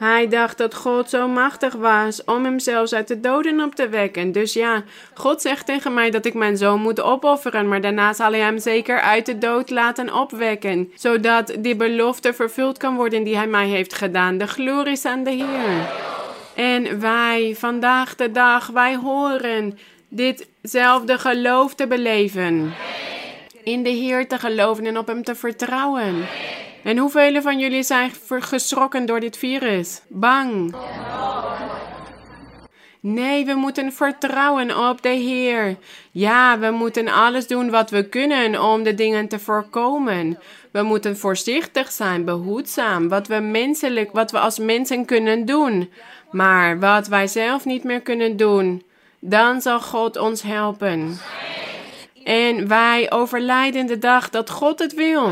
Hij dacht dat God zo machtig was om hem zelfs uit de doden op te wekken. Dus ja, God zegt tegen mij dat ik mijn zoon moet opofferen, maar daarna zal hij hem zeker uit de dood laten opwekken, zodat die belofte vervuld kan worden die hij mij heeft gedaan. De glorie is aan de Heer. En wij, vandaag de dag, wij horen ditzelfde geloof te beleven. In de Heer te geloven en op Hem te vertrouwen. En hoeveel van jullie zijn geschrokken door dit virus? Bang. Nee, we moeten vertrouwen op de Heer. Ja, we moeten alles doen wat we kunnen om de dingen te voorkomen. We moeten voorzichtig zijn, behoedzaam, wat we menselijk, wat we als mensen kunnen doen. Maar wat wij zelf niet meer kunnen doen, dan zal God ons helpen. En wij overlijden de dag dat God het wil.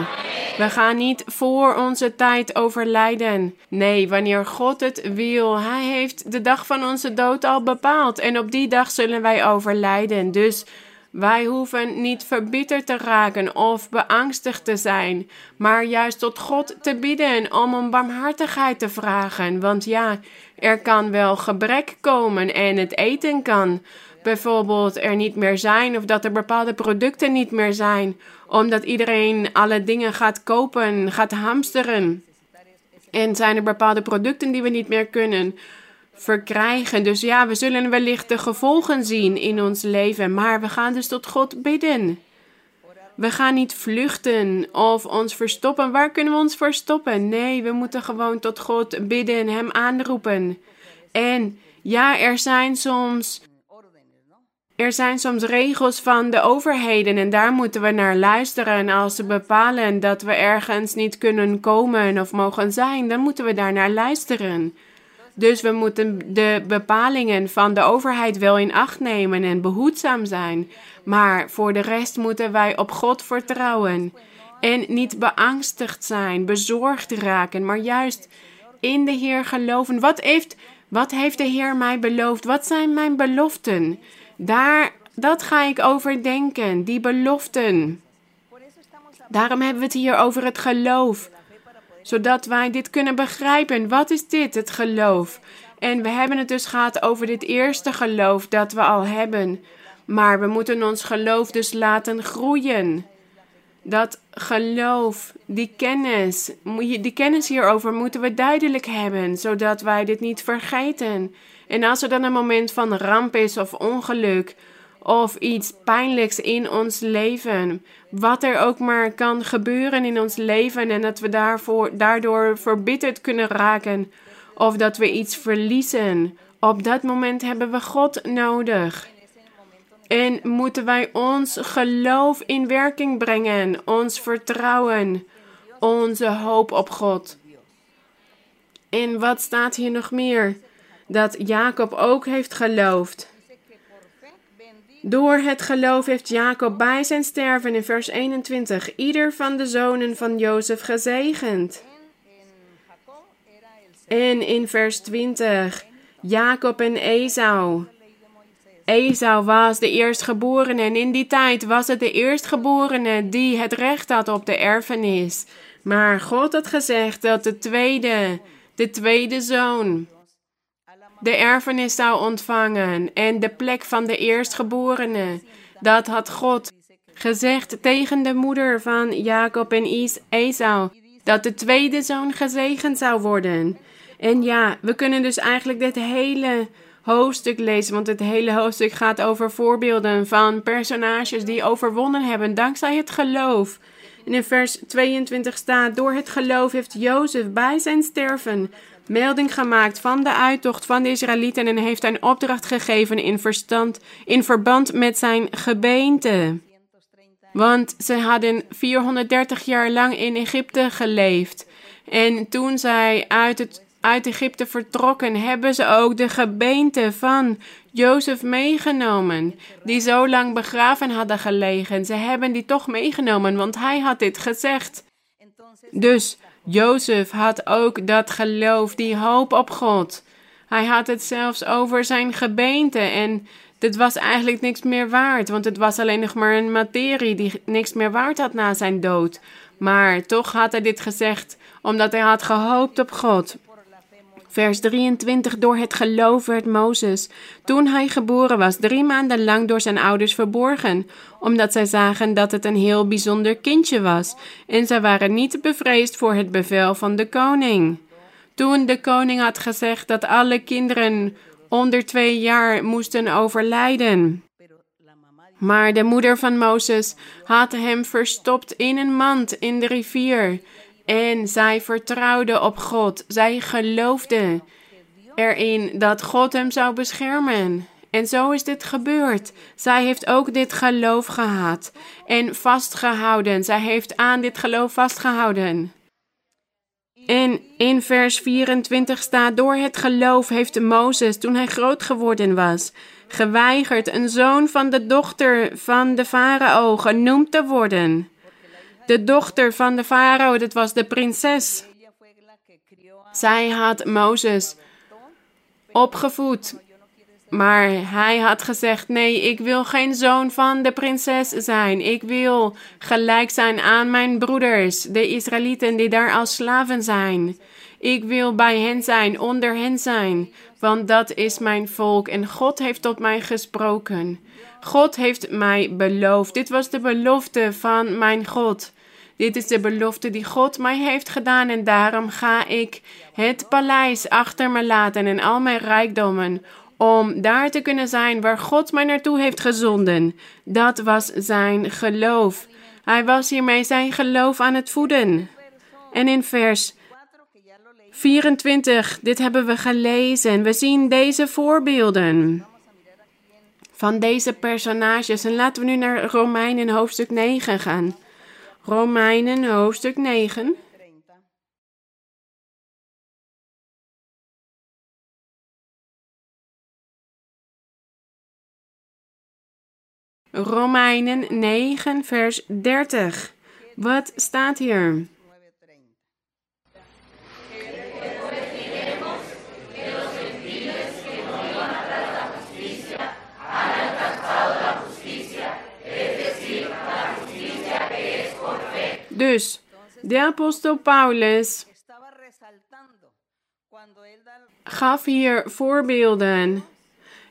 We gaan niet voor onze tijd overlijden. Nee, wanneer God het wil. Hij heeft de dag van onze dood al bepaald. En op die dag zullen wij overlijden. Dus wij hoeven niet verbitterd te raken of beangstigd te zijn, maar juist tot God te bidden om om barmhartigheid te vragen. Want ja, er kan wel gebrek komen en het eten kan bijvoorbeeld er niet meer zijn of dat er bepaalde producten niet meer zijn, omdat iedereen alle dingen gaat kopen, gaat hamsteren. En zijn er bepaalde producten die we niet meer kunnen verkrijgen. Dus ja, we zullen wellicht de gevolgen zien in ons leven, maar we gaan dus tot God bidden. We gaan niet vluchten of ons verstoppen. Waar kunnen we ons verstoppen? Nee, we moeten gewoon tot God bidden, Hem aanroepen. En ja, er zijn soms er zijn soms regels van de overheden en daar moeten we naar luisteren. Als ze bepalen dat we ergens niet kunnen komen of mogen zijn, dan moeten we daar naar luisteren. Dus we moeten de bepalingen van de overheid wel in acht nemen en behoedzaam zijn. Maar voor de rest moeten wij op God vertrouwen. En niet beangstigd zijn, bezorgd raken, maar juist in de Heer geloven. Wat heeft, wat heeft de Heer mij beloofd? Wat zijn mijn beloften? Daar, dat ga ik overdenken, die beloften. Daarom hebben we het hier over het geloof, zodat wij dit kunnen begrijpen. Wat is dit, het geloof? En we hebben het dus gehad over dit eerste geloof dat we al hebben. Maar we moeten ons geloof dus laten groeien. Dat geloof, die kennis, die kennis hierover moeten we duidelijk hebben, zodat wij dit niet vergeten. En als er dan een moment van ramp is of ongeluk of iets pijnlijks in ons leven, wat er ook maar kan gebeuren in ons leven en dat we daarvoor, daardoor verbitterd kunnen raken of dat we iets verliezen, op dat moment hebben we God nodig. En moeten wij ons geloof in werking brengen, ons vertrouwen, onze hoop op God. En wat staat hier nog meer? Dat Jacob ook heeft geloofd. Door het geloof heeft Jacob bij zijn sterven in vers 21 ieder van de zonen van Jozef gezegend. En in vers 20 Jacob en Esau. Esau was de eerstgeborene en in die tijd was het de eerstgeborene die het recht had op de erfenis. Maar God had gezegd dat de tweede, de tweede zoon, de erfenis zou ontvangen en de plek van de eerstgeborene. Dat had God gezegd tegen de moeder van Jacob en Esau, dat de tweede zoon gezegend zou worden. En ja, we kunnen dus eigenlijk dit hele hoofdstuk lezen, want het hele hoofdstuk gaat over voorbeelden van personages die overwonnen hebben dankzij het geloof. In vers 22 staat: Door het geloof heeft Jozef bij zijn sterven melding gemaakt van de uittocht van de Israëlieten en heeft een opdracht gegeven in, verstand, in verband met zijn gebeente. Want ze hadden 430 jaar lang in Egypte geleefd. En toen zij uit, uit Egypte vertrokken, hebben ze ook de gebeente van Jozef meegenomen, die zo lang begraven hadden gelegen. Ze hebben die toch meegenomen, want hij had dit gezegd. Dus Jozef had ook dat geloof, die hoop op God. Hij had het zelfs over zijn gebeente en dit was eigenlijk niks meer waard, want het was alleen nog maar een materie die niks meer waard had na zijn dood. Maar toch had hij dit gezegd, omdat hij had gehoopt op God. Vers 23. Door het geloof werd Mozes, toen hij geboren was, drie maanden lang door zijn ouders verborgen, omdat zij zagen dat het een heel bijzonder kindje was, en zij waren niet bevreesd voor het bevel van de koning. Toen de koning had gezegd dat alle kinderen onder twee jaar moesten overlijden. Maar de moeder van Mozes had hem verstopt in een mand in de rivier. En zij vertrouwde op God. Zij geloofde erin dat God hem zou beschermen. En zo is dit gebeurd. Zij heeft ook dit geloof gehad en vastgehouden. Zij heeft aan dit geloof vastgehouden. En in vers 24 staat: Door het geloof heeft Mozes, toen hij groot geworden was, geweigerd een zoon van de dochter van de farao genoemd te worden. De dochter van de farao, dat was de prinses. Zij had Mozes opgevoed. Maar hij had gezegd: Nee, ik wil geen zoon van de prinses zijn. Ik wil gelijk zijn aan mijn broeders, de Israëlieten die daar als slaven zijn. Ik wil bij hen zijn, onder hen zijn, want dat is mijn volk en God heeft tot mij gesproken. God heeft mij beloofd. Dit was de belofte van mijn God. Dit is de belofte die God mij heeft gedaan en daarom ga ik het paleis achter me laten en al mijn rijkdommen om daar te kunnen zijn waar God mij naartoe heeft gezonden. Dat was zijn geloof. Hij was hiermee zijn geloof aan het voeden. En in vers 24, dit hebben we gelezen. We zien deze voorbeelden van deze personages. En laten we nu naar Romeinen hoofdstuk 9 gaan. Romeinen hoofdstuk 9. Romeinen 9, vers 30. Wat staat hier? Dus de apostel Paulus gaf hier voorbeelden.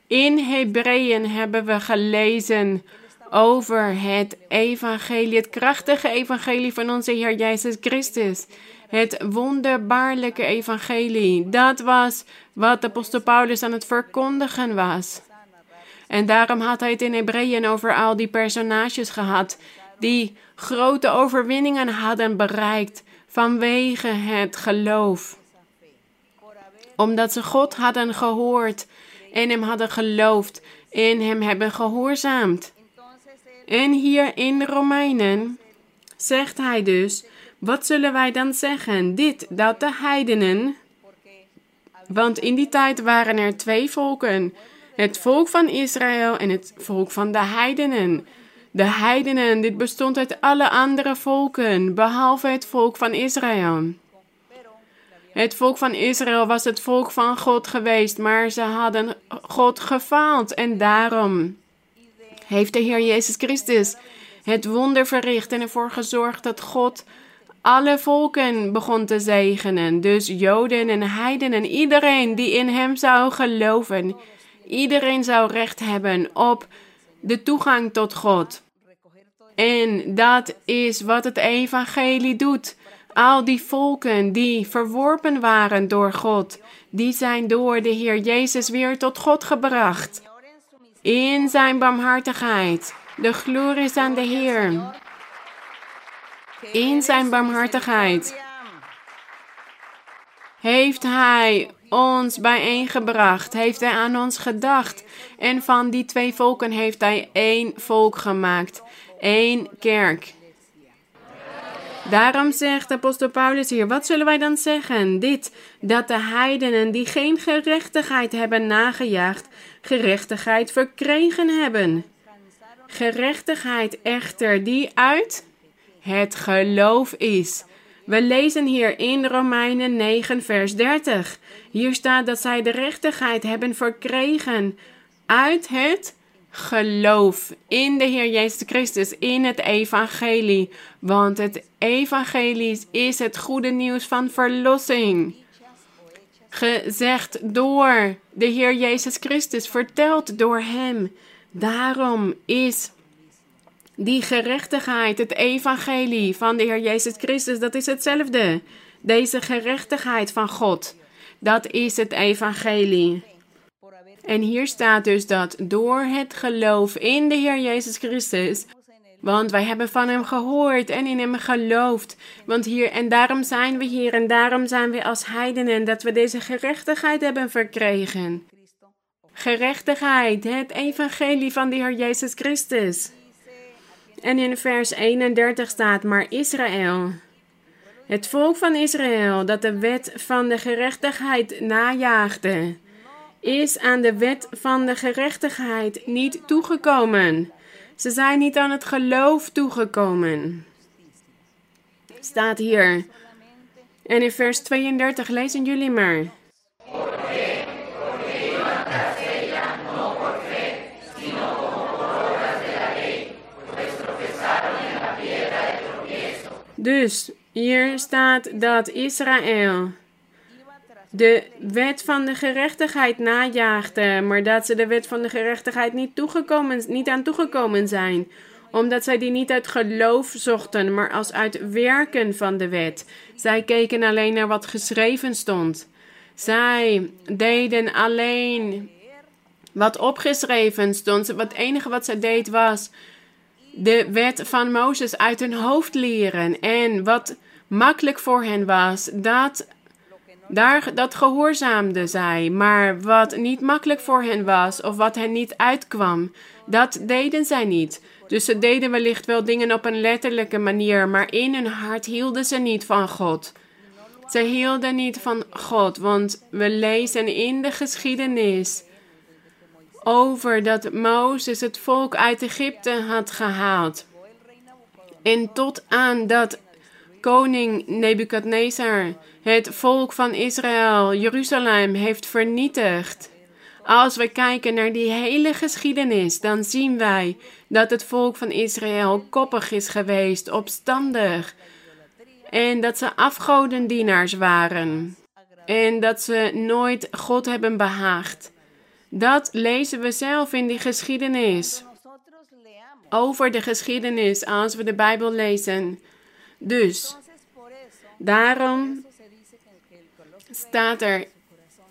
In Hebreeën hebben we gelezen over het evangelie, het krachtige evangelie van onze Heer Jezus Christus. Het wonderbaarlijke evangelie. Dat was wat de apostel Paulus aan het verkondigen was. En daarom had hij het in Hebreeën over al die personages gehad die grote overwinningen hadden bereikt vanwege het geloof. Omdat ze God hadden gehoord en hem hadden geloofd en hem hebben gehoorzaamd. En hier in Romeinen zegt hij dus, wat zullen wij dan zeggen? Dit, dat de heidenen, want in die tijd waren er twee volken, het volk van Israël en het volk van de heidenen. De heidenen, dit bestond uit alle andere volken, behalve het volk van Israël. Het volk van Israël was het volk van God geweest, maar ze hadden God gefaald en daarom heeft de Heer Jezus Christus het wonder verricht en ervoor gezorgd dat God alle volken begon te zegenen. Dus Joden en heidenen, iedereen die in Hem zou geloven, iedereen zou recht hebben op de toegang tot God. En dat is wat het evangelie doet. Al die volken die verworpen waren door God, die zijn door de Heer Jezus weer tot God gebracht. In zijn barmhartigheid. De glorie is aan de Heer. In zijn barmhartigheid heeft Hij ons bijeengebracht, heeft Hij aan ons gedacht. En van die twee volken heeft Hij één volk gemaakt. Één kerk. Daarom zegt apostel Paulus hier, wat zullen wij dan zeggen? Dit, dat de heidenen die geen gerechtigheid hebben nagejaagd, gerechtigheid verkregen hebben. Gerechtigheid echter die uit het geloof is. We lezen hier in Romeinen 9, vers 30. Hier staat dat zij de rechtigheid hebben verkregen uit het geloof in de Heer Jezus Christus, in het evangelie. Want het evangelie is het goede nieuws van verlossing. Gezegd door de Heer Jezus Christus, verteld door Hem. Daarom is die gerechtigheid, het evangelie van de Heer Jezus Christus, dat is hetzelfde. Deze gerechtigheid van God, dat is het evangelie. En hier staat dus dat door het geloof in de Heer Jezus Christus, want wij hebben van Hem gehoord en in Hem geloofd. Want hier, en daarom zijn we hier en daarom zijn we als heidenen dat we deze gerechtigheid hebben verkregen. Gerechtigheid, het evangelie van de Heer Jezus Christus. En in vers 31 staat, maar Israël, het volk van Israël dat de wet van de gerechtigheid najaagde, is aan de wet van de gerechtigheid niet toegekomen. Ze zijn niet aan het geloof toegekomen. Staat hier. En in vers 32 lezen jullie maar. Dus hier staat dat Israël de wet van de gerechtigheid najaagde, maar dat ze de wet van de gerechtigheid niet, toegekomen, niet aan toegekomen zijn, omdat zij die niet uit geloof zochten, maar als uit werken van de wet. Zij keken alleen naar wat geschreven stond. Zij deden alleen wat opgeschreven stond. Het enige wat zij deed was de wet van Mozes uit hun hoofd leren. En wat makkelijk voor hen was, dat, daar, dat gehoorzaamde zij. Maar wat niet makkelijk voor hen was, of wat hen niet uitkwam, dat deden zij niet. Dus ze deden wellicht wel dingen op een letterlijke manier, maar in hun hart hielden ze niet van God. Ze hielden niet van God, want we lezen in de geschiedenis over dat Mozes het volk uit Egypte had gehaald. En tot aan dat koning Nebukadnezar het volk van Israël, Jeruzalem, heeft vernietigd. Als we kijken naar die hele geschiedenis, dan zien wij dat het volk van Israël koppig is geweest, opstandig. En dat ze afgodendienaars waren. En dat ze nooit God hebben behaagd. Dat lezen we zelf in die geschiedenis. Over de geschiedenis als we de Bijbel lezen. Dus, daarom staat er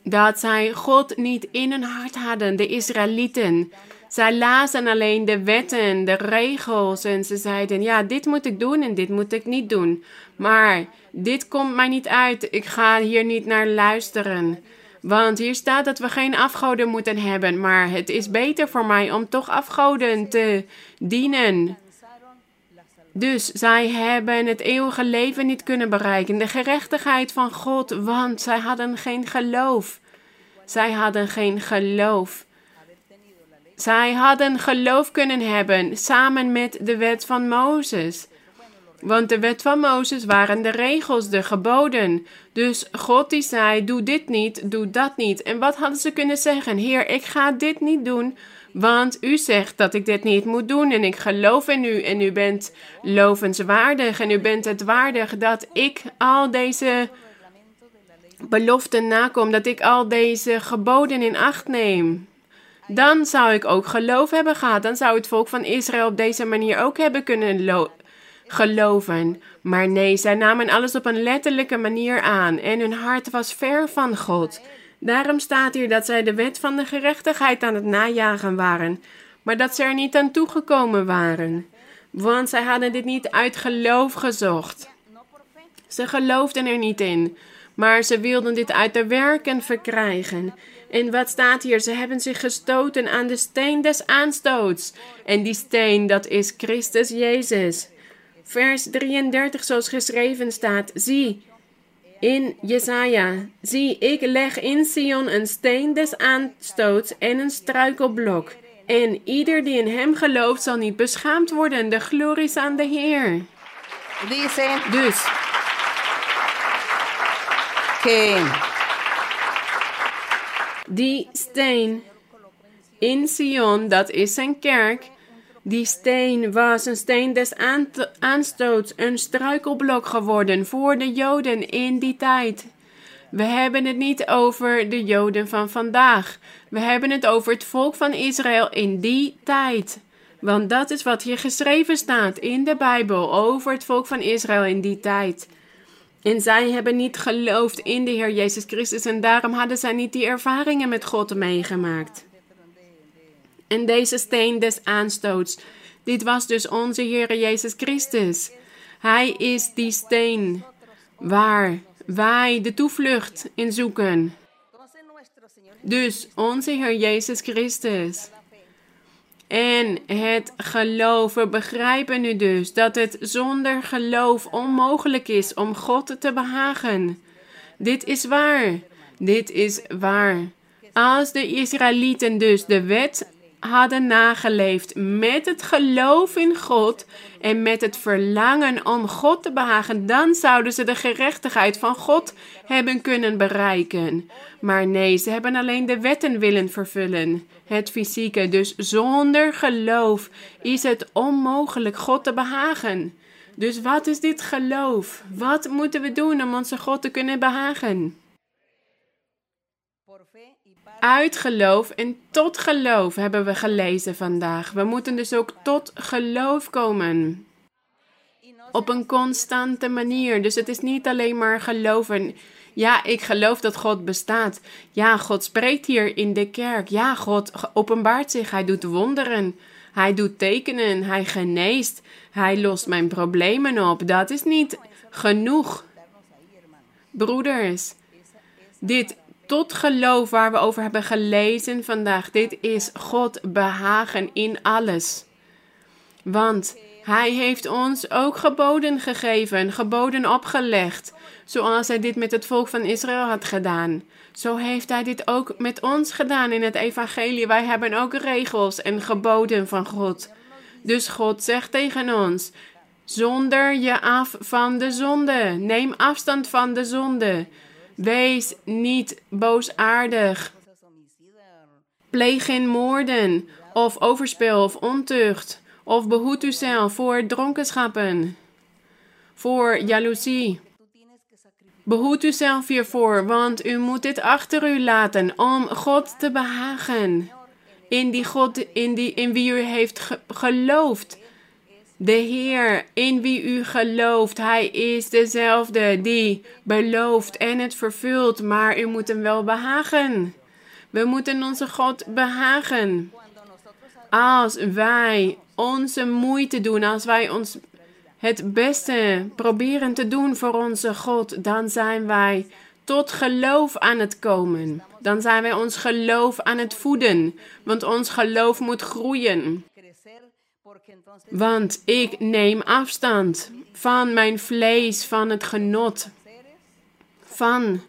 dat zij God niet in hun hart hadden, de Israëlieten. Zij lazen alleen de wetten, de regels en ze zeiden: Ja, dit moet ik doen en dit moet ik niet doen. Maar dit komt mij niet uit, ik ga hier niet naar luisteren. Want hier staat dat we geen afgoden moeten hebben, maar het is beter voor mij om toch afgoden te dienen. Dus zij hebben het eeuwige leven niet kunnen bereiken, de gerechtigheid van God, want zij hadden geen geloof. Zij hadden geen geloof. Zij hadden geloof kunnen hebben samen met de wet van Mozes. Want de wet van Mozes waren de regels, de geboden. Dus God die zei, doe dit niet, doe dat niet. En wat hadden ze kunnen zeggen? Heer, ik ga dit niet doen, want u zegt dat ik dit niet moet doen. En ik geloof in u en u bent lovenswaardig. En u bent het waardig dat ik al deze beloften nakom, dat ik al deze geboden in acht neem. Dan zou ik ook geloof hebben gehad. Dan zou het volk van Israël op deze manier ook hebben kunnen geloven. Maar nee, zij namen alles op een letterlijke manier aan en hun hart was ver van God. Daarom staat hier dat zij de wet van de gerechtigheid aan het najagen waren, maar dat ze er niet aan toegekomen waren. Want zij hadden dit niet uit geloof gezocht. Ze geloofden er niet in, maar ze wilden dit uit de werken verkrijgen. En wat staat hier? Ze hebben zich gestoten aan de steen des aanstoots. En die steen, dat is Christus Jezus. Vers 33, zoals geschreven staat. Zie, in Jesaja. Zie, ik leg in Sion een steen des aanstoots en een struikelblok. En ieder die in hem gelooft zal niet beschaamd worden. De glorie is aan de Heer. Dice Dus, que die steen in Sion, dat is zijn kerk. Die steen was een steen des aanstoots, een struikelblok geworden voor de Joden in die tijd. We hebben het niet over de Joden van vandaag. We hebben het over het volk van Israël in die tijd. Want dat is wat hier geschreven staat in de Bijbel over het volk van Israël in die tijd. En zij hebben niet geloofd in de Heer Jezus Christus en daarom hadden zij niet die ervaringen met God meegemaakt. En deze steen des aanstoots, dit was dus onze Heer Jezus Christus. Hij is die steen waar wij de toevlucht in zoeken. Dus onze Heer Jezus Christus. En het geloof, we begrijpen nu dus dat het zonder geloof onmogelijk is om God te behagen. Dit is waar. Dit is waar. Als de Israëlieten dus de wet hadden nageleefd met het geloof in God en met het verlangen om God te behagen, dan zouden ze de gerechtigheid van God hebben kunnen bereiken. Maar nee, ze hebben alleen de wetten willen vervullen, het fysieke. Dus zonder geloof is het onmogelijk God te behagen. Dus wat is dit geloof? Wat moeten we doen om onze God te kunnen behagen? Uit geloof en tot geloof hebben we gelezen vandaag. We moeten dus ook tot geloof komen. Op een constante manier. Dus het is niet alleen maar geloven. Ja, ik geloof dat God bestaat. Ja, God spreekt hier in de kerk. Ja, God openbaart zich. Hij doet wonderen. Hij doet tekenen. Hij geneest. Hij lost mijn problemen op. Dat is niet genoeg. Broeders, dit tot geloof waar we over hebben gelezen vandaag. Dit is God behagen in alles. Want Hij heeft ons ook geboden gegeven, geboden opgelegd. Zoals Hij dit met het volk van Israël had gedaan. Zo heeft Hij dit ook met ons gedaan in het Evangelie. Wij hebben ook regels en geboden van God. Dus God zegt tegen ons: zonder je af van de zonde. Neem afstand van de zonde. Wees niet boosaardig. Pleeg geen moorden, of overspel of ontucht, of behoed uzelf voor dronkenschappen, voor jaloezie. Behoed uzelf hiervoor, want u moet dit achter u laten om God te behagen. In die God in, die, in wie u heeft ge geloofd. De Heer in wie u gelooft, Hij is dezelfde die belooft en het vervult, maar u moet Hem wel behagen. We moeten onze God behagen. Als wij onze moeite doen, als wij ons het beste proberen te doen voor onze God, dan zijn wij tot geloof aan het komen. Dan zijn wij ons geloof aan het voeden, want ons geloof moet groeien. Want ik neem afstand van mijn vlees, van het genot, van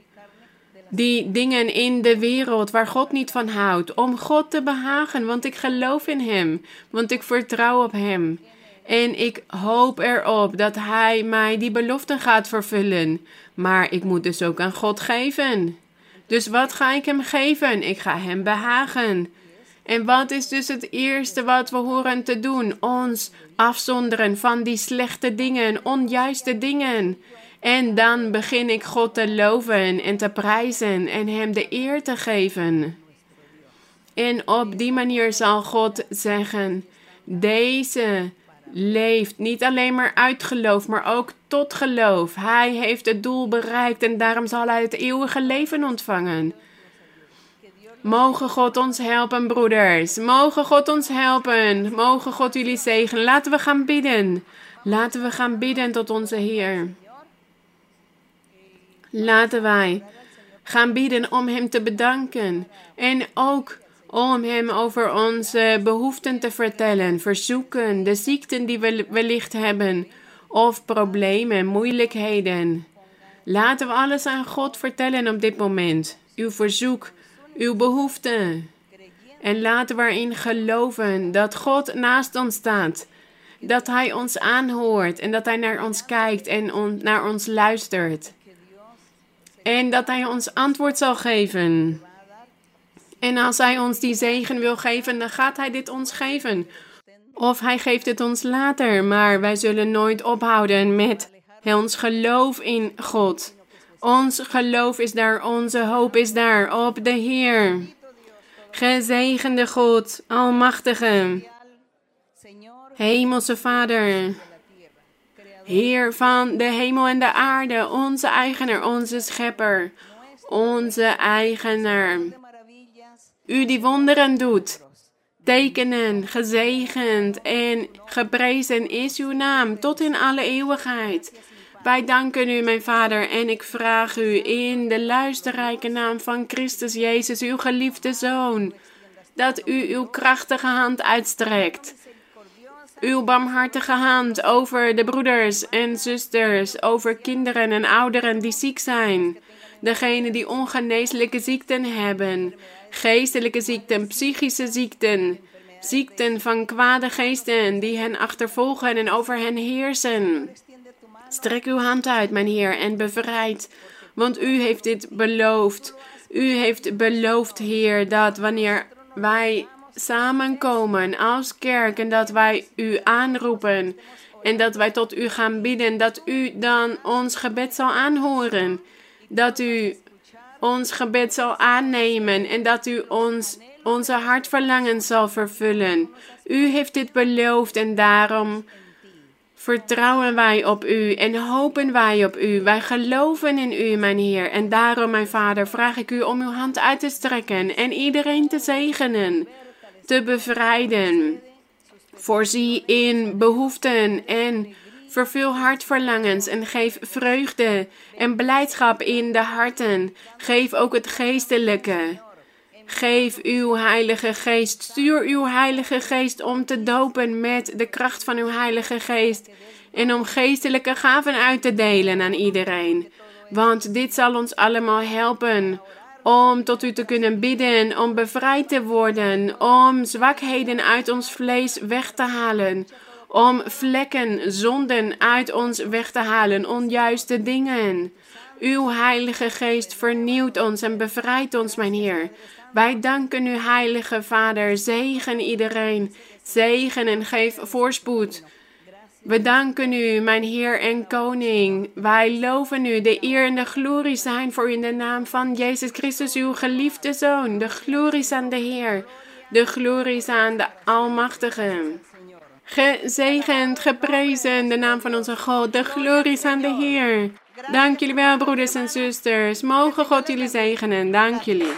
die dingen in de wereld waar God niet van houdt, om God te behagen, want ik geloof in Hem, want ik vertrouw op Hem. En ik hoop erop dat Hij mij die beloften gaat vervullen. Maar ik moet dus ook aan God geven. Dus wat ga ik Hem geven? Ik ga Hem behagen. En wat is dus het eerste wat we horen te doen? Ons afzonderen van die slechte dingen, onjuiste dingen. En dan begin ik God te loven en te prijzen en Hem de eer te geven. En op die manier zal God zeggen: Deze leeft niet alleen maar uit geloof, maar ook tot geloof. Hij heeft het doel bereikt en daarom zal hij het eeuwige leven ontvangen. Mogen God ons helpen, broeders. Mogen God ons helpen. Mogen God jullie zegenen. Laten we gaan bidden. Laten we gaan bidden tot onze Heer. Laten wij gaan bidden om Hem te bedanken. En ook om Hem over onze behoeften te vertellen, verzoeken, de ziekten die we wellicht hebben, of problemen, moeilijkheden. Laten we alles aan God vertellen op dit moment. Uw verzoek, uw behoeften. En laten we erin geloven dat God naast ons staat. Dat Hij ons aanhoort en dat Hij naar ons kijkt en naar ons luistert. En dat Hij ons antwoord zal geven. En als Hij ons die zegen wil geven, dan gaat Hij dit ons geven. Of Hij geeft het ons later, maar wij zullen nooit ophouden met ons geloof in God. Ons geloof is daar, onze hoop is daar op de Heer. Gezegende God, Almachtige, Hemelse Vader, Heer van de hemel en de aarde, onze eigenaar, onze schepper, onze eigenaar. U die wonderen doet, tekenen, gezegend en geprezen is uw naam tot in alle eeuwigheid. Wij danken u, mijn Vader, en ik vraag u in de luisterrijke naam van Christus Jezus, uw geliefde Zoon, dat u uw krachtige hand uitstrekt. Uw barmhartige hand over de broeders en zusters, over kinderen en ouderen die ziek zijn, degenen die ongeneeslijke ziekten hebben, geestelijke ziekten, psychische ziekten, ziekten van kwade geesten die hen achtervolgen en over hen heersen. Strek uw hand uit, mijn Heer, en bevrijd, want u heeft dit beloofd. U heeft beloofd, Heer, dat wanneer wij samenkomen als kerk en dat wij u aanroepen en dat wij tot u gaan bidden, dat u dan ons gebed zal aanhoren. Dat u ons gebed zal aannemen en dat u ons onze hartverlangen zal vervullen. U heeft dit beloofd en daarom vertrouwen wij op u en hopen wij op u. Wij geloven in u, mijn Heer. En daarom, mijn Vader, vraag ik u om uw hand uit te strekken en iedereen te zegenen, te bevrijden. Voorzie in behoeften en vervul hartverlangens en geef vreugde en blijdschap in de harten. Geef ook het geestelijke. Geef uw Heilige Geest. Stuur uw Heilige Geest om te dopen met de kracht van uw Heilige Geest. En om geestelijke gaven uit te delen aan iedereen. Want dit zal ons allemaal helpen om tot u te kunnen bidden, om bevrijd te worden, om zwakheden uit ons vlees weg te halen, om vlekken, zonden uit ons weg te halen, onjuiste dingen. Uw Heilige Geest vernieuwt ons en bevrijdt ons, mijn Heer. Wij danken u, Heilige Vader. Zegen iedereen. Zegen en geef voorspoed. We danken u, mijn Heer en Koning. Wij loven u. De eer en de glorie zijn voor u in de naam van Jezus Christus, uw geliefde Zoon. De glorie is aan de Heer. De glorie is aan de Almachtige. Gezegend, geprezen de naam van onze God. De glorie is aan de Heer. Dank jullie wel, broeders en zusters. Mogen God jullie zegenen. Dank jullie.